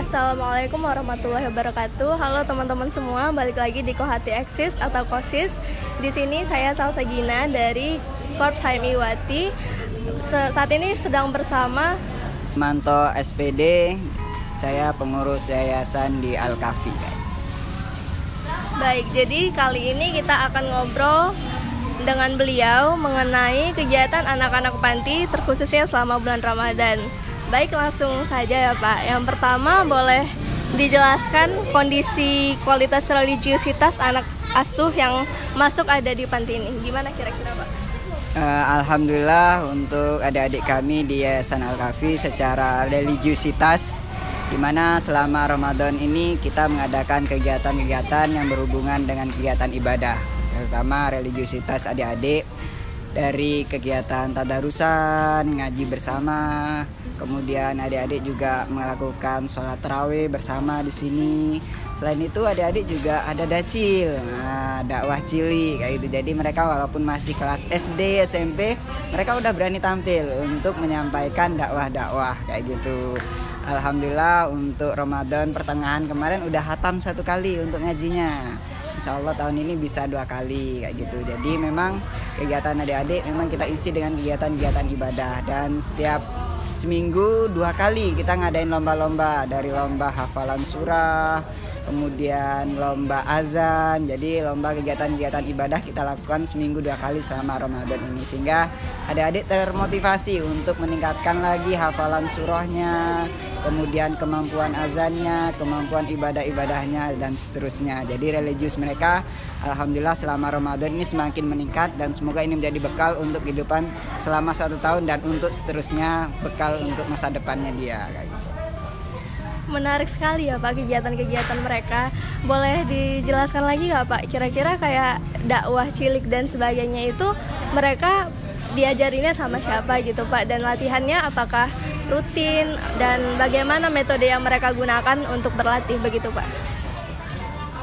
Assalamualaikum warahmatullahi wabarakatuh. Halo teman-teman semua, balik lagi di Kohati Eksis atau Kosis. Di sini saya Salsa Gina dari Korps HMI Wati. Se- saat ini sedang bersama Manto SPD, saya pengurus yayasan di Al Kafi. Baik, jadi kali ini kita akan ngobrol dengan beliau mengenai kegiatan anak-anak panti terkhususnya selama bulan Ramadan. Baik, langsung saja ya Pak. Yang pertama boleh dijelaskan kondisi kualitas religiusitas anak asuh yang masuk ada di panti ini. Gimana kira-kira Pak? Eh, Alhamdulillah untuk adik-adik kami di Yayasan Al Kafi secara religiusitas di mana selama Ramadan ini kita mengadakan kegiatan-kegiatan yang berhubungan dengan kegiatan ibadah, terutama religiusitas adik-adik dari kegiatan tadarusan, ngaji bersama, kemudian adik-adik juga melakukan sholat tarawih bersama di sini. Selain itu adik-adik juga ada dacil, nah, dakwah cili kayak gitu. Jadi mereka walaupun masih kelas SD, SMP, mereka udah berani tampil untuk menyampaikan dakwah-dakwah kayak gitu. Alhamdulillah untuk Ramadan pertengahan kemarin udah hatam satu kali untuk ngajinya. Insya Allah tahun ini bisa dua kali kayak gitu. Jadi memang kegiatan adik-adik memang kita isi dengan kegiatan-kegiatan ibadah dan setiap seminggu dua kali kita ngadain lomba-lomba dari lomba hafalan surah, kemudian lomba azan. Jadi lomba kegiatan-kegiatan ibadah kita lakukan seminggu dua kali selama Ramadan ini sehingga adik-adik termotivasi untuk meningkatkan lagi hafalan surahnya, kemudian kemampuan azannya, kemampuan ibadah-ibadahnya dan seterusnya. Jadi religius mereka alhamdulillah selama Ramadan ini semakin meningkat dan semoga ini menjadi bekal untuk kehidupan selama satu tahun dan untuk seterusnya bekal untuk masa depannya dia kayak gitu. Menarik sekali ya Pak kegiatan-kegiatan mereka. Boleh dijelaskan lagi nggak Pak? Kira-kira kayak dakwah cilik dan sebagainya itu mereka diajarinnya sama siapa gitu Pak? Dan latihannya apakah rutin dan bagaimana metode yang mereka gunakan untuk berlatih begitu Pak?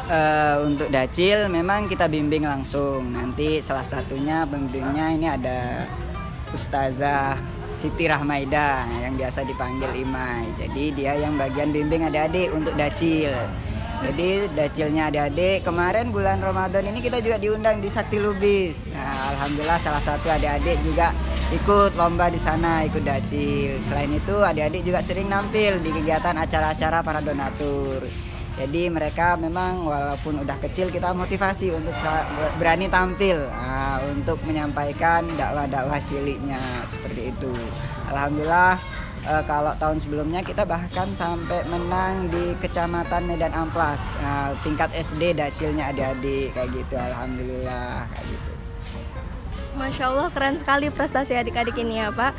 Eh, untuk dacil memang kita bimbing langsung. Nanti salah satunya pembimbingnya ini ada Ustazah Siti Rahmaida yang biasa dipanggil Imai. Jadi dia yang bagian bimbing adik-adik untuk dacil. Jadi dacilnya adik-adik kemarin bulan Ramadan ini kita juga diundang di Sakti Lubis. Nah, Alhamdulillah salah satu adik-adik juga ikut lomba di sana ikut dacil. Selain itu adik-adik juga sering nampil di kegiatan acara-acara para donatur. Jadi mereka memang walaupun udah kecil kita motivasi untuk berani tampil nah, untuk menyampaikan dakwah-dakwah ciliknya seperti itu. Alhamdulillah eh, kalau tahun sebelumnya kita bahkan sampai menang di Kecamatan Medan Amplas Nah, tingkat SD dacilnya adik-adik kayak gitu. Alhamdulillah kayak gitu. Masya Allah keren sekali prestasi adik-adik ini ya Pak.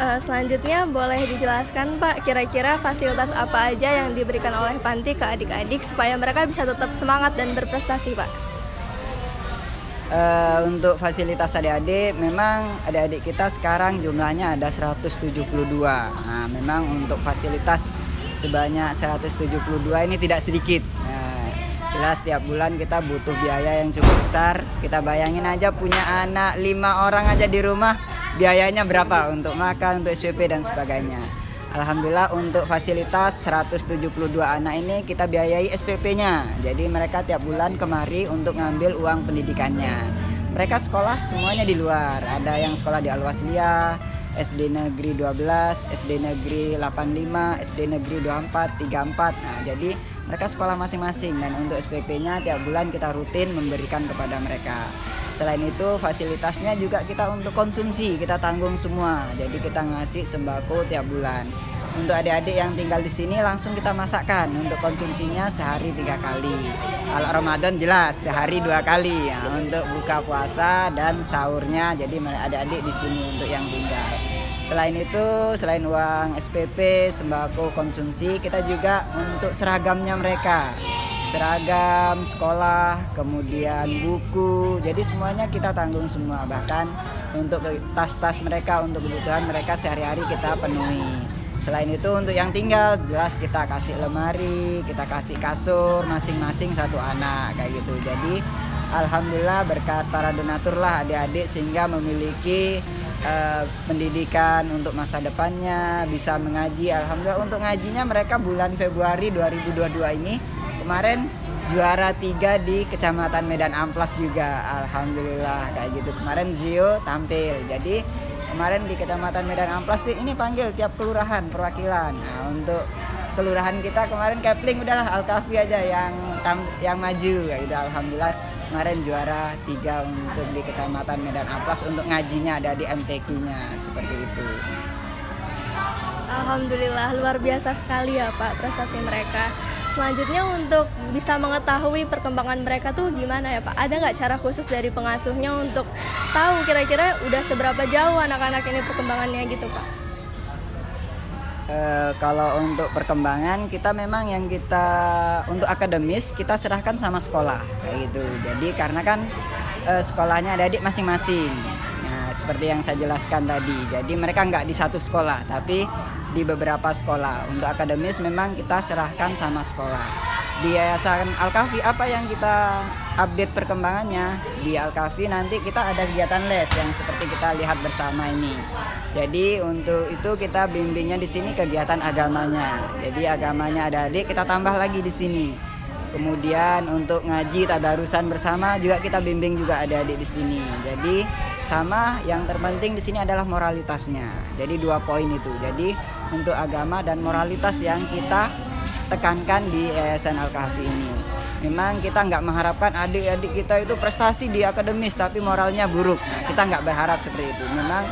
Eh, selanjutnya boleh dijelaskan Pak kira-kira fasilitas apa aja yang diberikan oleh Panti ke adik-adik supaya mereka bisa tetap semangat dan berprestasi Pak. Eh, untuk fasilitas adik-adik memang adik-adik kita sekarang jumlahnya ada 172. Nah, memang untuk fasilitas sebanyak 172 ini tidak sedikit. Jelas setiap bulan kita butuh biaya yang cukup besar. Kita bayangin aja punya anak lima orang aja di rumah biayanya berapa untuk makan, untuk SPP dan sebagainya. Alhamdulillah untuk fasilitas 172 anak ini kita biayai SPP-nya. Jadi mereka tiap bulan kemari untuk ngambil uang pendidikannya. Mereka sekolah semuanya di luar. Ada yang sekolah di Alwaslia, SD Negeri 12, SD Negeri 85, SD Negeri 24, 34. Nah, jadi mereka sekolah masing-masing dan untuk SPP-nya tiap bulan kita rutin memberikan kepada mereka. Selain itu fasilitasnya juga kita untuk konsumsi kita tanggung semua. Jadi kita ngasih sembako tiap bulan. Untuk adik-adik yang tinggal di sini langsung kita masakkan untuk konsumsinya sehari tiga kali. Kalau Ramadan jelas sehari dua kali ya, untuk buka puasa dan sahurnya. Jadi adik-adik di sini untuk yang tinggal. Selain itu, selain uang SPP, sembako konsumsi, kita juga untuk seragamnya mereka seragam sekolah, kemudian buku. Jadi semuanya kita tanggung semua. Bahkan untuk tas-tas mereka, untuk kebutuhan mereka sehari-hari kita penuhi. Selain itu untuk yang tinggal jelas kita kasih lemari, kita kasih kasur masing-masing satu anak kayak gitu. Jadi alhamdulillah berkat para donatur lah adik-adik sehingga memiliki uh, pendidikan untuk masa depannya, bisa mengaji. Alhamdulillah untuk ngajinya mereka bulan Februari 2022 ini. Kemarin juara tiga di Kecamatan Medan Amplas juga. Alhamdulillah kayak gitu. Kemarin Zio tampil. Jadi kemarin di Kecamatan Medan Amplas ini panggil tiap kelurahan perwakilan. Nah untuk kelurahan kita kemarin Kepling udahlah Alkafi aja yang yang maju kayak gitu. Alhamdulillah kemarin juara tiga untuk di Kecamatan Medan Amplas untuk ngajinya ada di MTQ-nya seperti itu Alhamdulillah luar biasa sekali ya Pak prestasi mereka selanjutnya untuk bisa mengetahui perkembangan mereka tuh gimana ya Pak? Ada nggak cara khusus dari pengasuhnya untuk tahu kira-kira udah seberapa jauh anak-anak ini perkembangannya gitu Pak? E, kalau untuk perkembangan kita memang yang kita untuk akademis kita serahkan sama sekolah kayak gitu. Jadi karena kan e, sekolahnya ada adik masing-masing. Nah seperti yang saya jelaskan tadi. Jadi mereka nggak di satu sekolah tapi di beberapa sekolah. Untuk akademis memang kita serahkan sama sekolah. Di Yayasan Al-Kafi apa yang kita update perkembangannya? Di Al-Kafi nanti kita ada kegiatan les yang seperti kita lihat bersama ini. Jadi untuk itu kita bimbingnya di sini kegiatan agamanya. Jadi agamanya ada adik kita tambah lagi di sini. Kemudian untuk ngaji tadarusan bersama juga kita bimbing juga ada adik di sini. Jadi sama yang terpenting di sini adalah moralitasnya. Jadi dua poin itu. Jadi untuk agama dan moralitas yang kita tekankan di Yayasan Al-Kahfi ini. Memang kita nggak mengharapkan adik-adik kita itu prestasi di akademis tapi moralnya buruk. Nah, kita nggak berharap seperti itu. Memang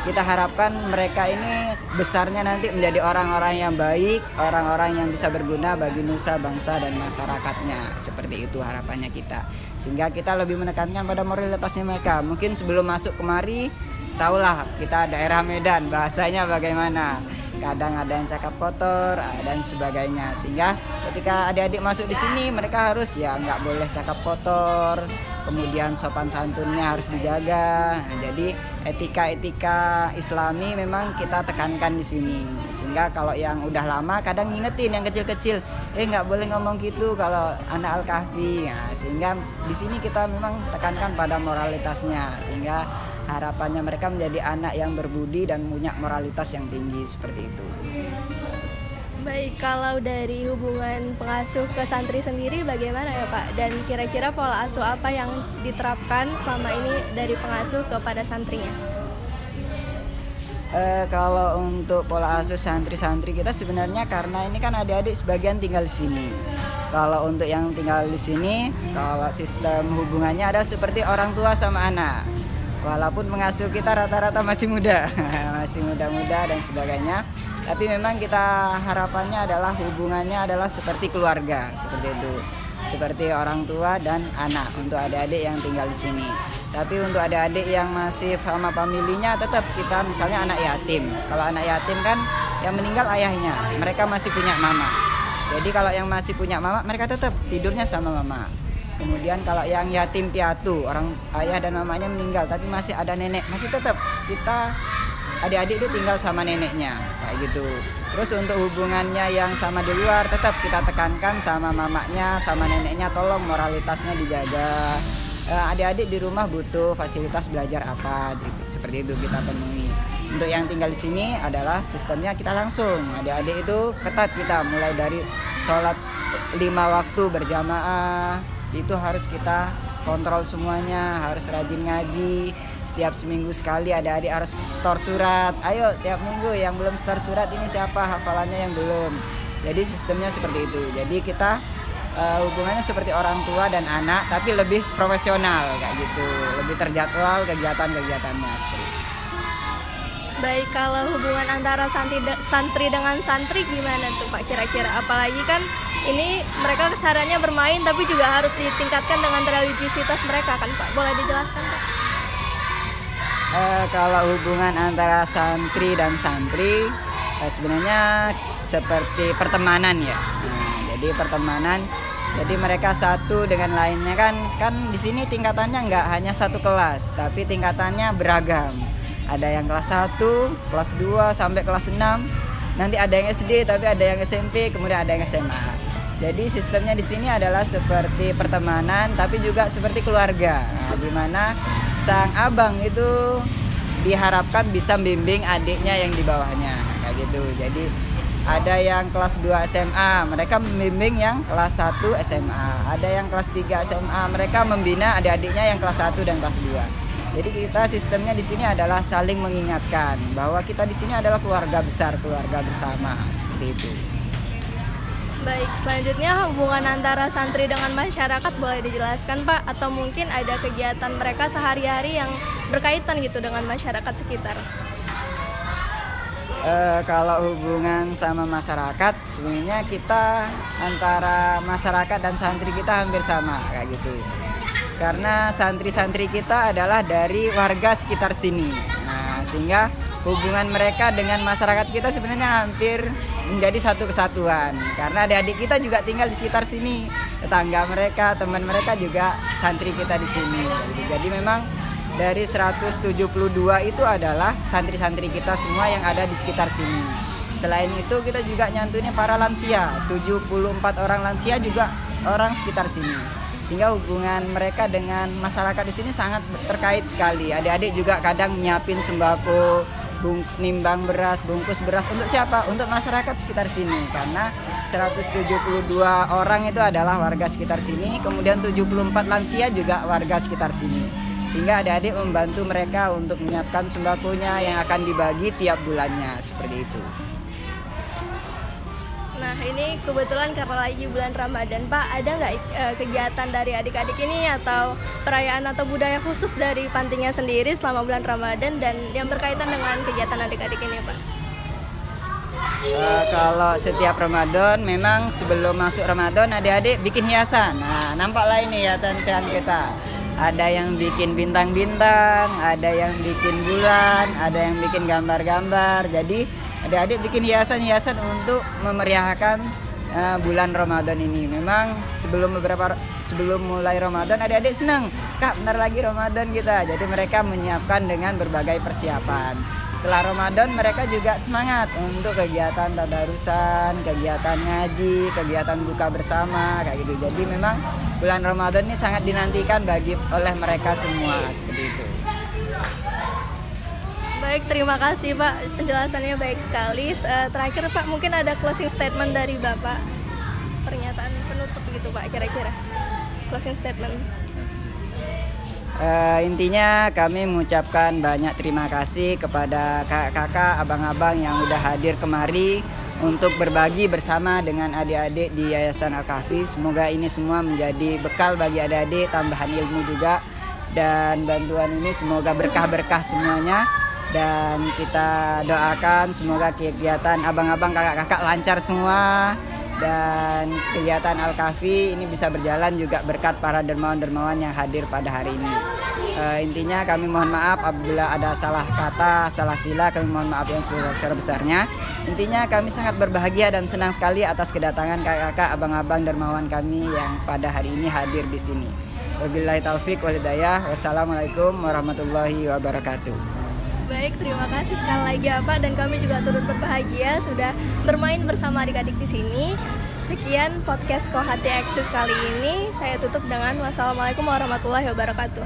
kita harapkan mereka ini besarnya nanti menjadi orang-orang yang baik, orang-orang yang bisa berguna bagi nusa, bangsa dan masyarakatnya. Seperti itu harapannya kita. Sehingga kita lebih menekankan pada moralitasnya mereka. Mungkin sebelum masuk kemari, tahulah kita daerah Medan bahasanya bagaimana kadang ada yang cakap kotor ah, dan sebagainya. Sehingga ketika adik-adik masuk di sini mereka harus ya nggak boleh cakap kotor. Kemudian sopan santunnya harus dijaga. Nah, jadi etika-etika Islami memang kita tekankan di sini. Sehingga kalau yang udah lama kadang ngingetin yang kecil-kecil eh nggak boleh ngomong gitu kalau anak al-kahfi. Nah, sehingga di sini kita memang tekankan pada moralitasnya. Sehingga harapannya mereka menjadi anak yang berbudi dan punya moralitas yang tinggi seperti itu. Baik, kalau dari hubungan pengasuh ke santri sendiri bagaimana ya Pak? Dan kira-kira pola asuh apa yang diterapkan selama ini dari pengasuh kepada santrinya? Uh, kalau untuk pola asuh santri-santri kita sebenarnya karena ini kan adik-adik sebagian tinggal di sini. Kalau untuk yang tinggal di sini, kalau sistem hubungannya ada seperti orang tua sama anak walaupun pengasuh kita rata-rata masih muda masih muda-muda dan sebagainya. Tapi memang kita harapannya adalah hubungannya adalah seperti keluarga seperti itu. Seperti orang tua dan anak untuk adik-adik yang tinggal di sini. Tapi untuk adik-adik yang masih sama familinya tetap kita misalnya anak yatim. Kalau anak yatim kan yang meninggal ayahnya mereka masih punya mama. Jadi kalau yang masih punya mama mereka tetap tidurnya sama mama Kemudian kalau yang yatim piatu, orang ayah dan mamanya meninggal tapi masih ada nenek, masih tetap kita adik-adik itu tinggal sama neneknya kayak gitu. Terus untuk hubungannya yang sama di luar tetap kita tekankan sama mamanya, sama neneknya tolong moralitasnya dijaga. Eh, adik-adik di rumah butuh fasilitas belajar apa gitu. Seperti itu kita temui. Untuk yang tinggal di sini adalah sistemnya kita langsung. Adik-adik itu ketat kita mulai dari sholat lima waktu berjamaah, itu harus kita kontrol semuanya harus rajin ngaji. Setiap seminggu sekali ada adik harus store surat. Ayo tiap minggu yang belum store surat ini siapa? Hafalannya yang belum. Jadi sistemnya seperti itu. Jadi kita uh, hubungannya seperti orang tua dan anak tapi lebih profesional kayak gitu. Lebih terjadwal kegiatan-kegiatannya seperti itu. Baik, kalau hubungan antara santri, santri dengan santri gimana tuh Pak? Kira-kira? Apalagi kan ini mereka kesadarannya bermain tapi juga harus ditingkatkan dengan religiusitas mereka kan Pak. Boleh dijelaskan Pak? Uh, kalau hubungan antara santri dan santri uh, sebenarnya seperti pertemanan ya. Nah, jadi pertemanan jadi mereka satu dengan lainnya kan kan di sini tingkatannya nggak hanya satu kelas tapi tingkatannya beragam ada yang kelas 1, kelas 2 sampai kelas 6 nanti ada yang SD tapi ada yang SMP kemudian ada yang SMA Jadi sistemnya di sini adalah seperti pertemanan tapi juga seperti keluarga. Nah, di mana sang abang itu diharapkan bisa bimbing adiknya yang di bawahnya kayak gitu. Jadi ada yang kelas 2 SMA, mereka membimbing yang kelas 1 SMA. Ada yang kelas 3 SMA, mereka membina adik-adiknya yang kelas 1 dan kelas 2. Jadi kita sistemnya di sini adalah saling mengingatkan bahwa kita di sini adalah keluarga besar, keluarga bersama seperti itu. Baik, selanjutnya hubungan antara santri dengan masyarakat boleh dijelaskan Pak? Atau mungkin ada kegiatan mereka sehari-hari yang berkaitan gitu dengan masyarakat sekitar. Uh, kalau hubungan sama masyarakat sebenarnya kita antara masyarakat dan santri kita hampir sama kayak gitu. Karena santri-santri kita adalah dari warga sekitar sini. Nah sehingga hubungan mereka dengan masyarakat kita sebenarnya hampir menjadi satu kesatuan karena adik-adik kita juga tinggal di sekitar sini tetangga mereka teman mereka juga santri kita di sini jadi memang dari 172 itu adalah santri-santri kita semua yang ada di sekitar sini. Selain itu kita juga nyantunya para lansia, 74 orang lansia juga orang sekitar sini. Sehingga hubungan mereka dengan masyarakat di sini sangat terkait sekali. Adik-adik juga kadang nyiapin sembako, bung, nimbang beras, bungkus beras. Untuk siapa? Untuk masyarakat sekitar sini. Karena 172 orang itu adalah warga sekitar sini, kemudian 74 lansia juga warga sekitar sini. Sehingga adik-adik membantu mereka untuk menyiapkan sembakonya yang akan dibagi tiap bulannya. Seperti itu. Nah ini kebetulan karena lagi bulan Ramadan Pak, ada nggak e, kegiatan dari adik-adik ini atau perayaan atau budaya khusus dari pantinya sendiri selama bulan Ramadan dan yang berkaitan dengan kegiatan adik-adik ini Pak? Uh, kalau setiap Ramadan memang sebelum masuk Ramadan adik-adik bikin hiasan. Nah, nampaklah ini hiasan kita ada yang bikin bintang-bintang, ada yang bikin bulan, ada yang bikin gambar-gambar. Jadi adik-adik bikin hiasan-hiasan untuk memeriahkan uh, bulan Ramadan ini. Memang sebelum beberapa sebelum mulai Ramadan adik-adik senang, Kak, bentar lagi Ramadan kita. Jadi mereka menyiapkan dengan berbagai persiapan setelah Ramadan mereka juga semangat untuk kegiatan tadarusan, kegiatan ngaji, kegiatan buka bersama kayak gitu. Jadi memang bulan Ramadan ini sangat dinantikan bagi oleh mereka semua seperti itu. Baik, terima kasih Pak. Penjelasannya baik sekali. Eh, terakhir Pak, mungkin ada closing statement dari Bapak. Pernyataan penutup gitu Pak, kira-kira. Closing statement. Uh, intinya kami mengucapkan banyak terima kasih kepada kakak-kakak, abang-abang yang udah hadir kemari untuk berbagi bersama dengan adik-adik di Yayasan Al-Kahfi. Semoga ini semua menjadi bekal bagi adik-adik, tambahan ilmu juga dan bantuan ini semoga berkah-berkah semuanya dan kita doakan semoga kegiatan abang-abang kakak-kakak lancar semua dan kegiatan Al-Kafi ini bisa berjalan juga berkat para dermawan-dermawan yang hadir pada hari ini. Uh, intinya kami mohon maaf apabila ada salah kata, salah sila, kami mohon maaf yang sebesar-besarnya. Intinya kami sangat berbahagia dan senang sekali atas kedatangan kakak-kakak, abang-abang dermawan kami yang pada hari ini hadir di sini. Wabillahi taufik walidayah. Wassalamualaikum warahmatullahi wabarakatuh. Baik, terima kasih sekali lagi Pak dan kami juga turut berbahagia sudah bermain bersama adik-adik di sini. Sekian podcast Kohati Access kali ini. Saya tutup dengan wassalamualaikum warahmatullahi wabarakatuh.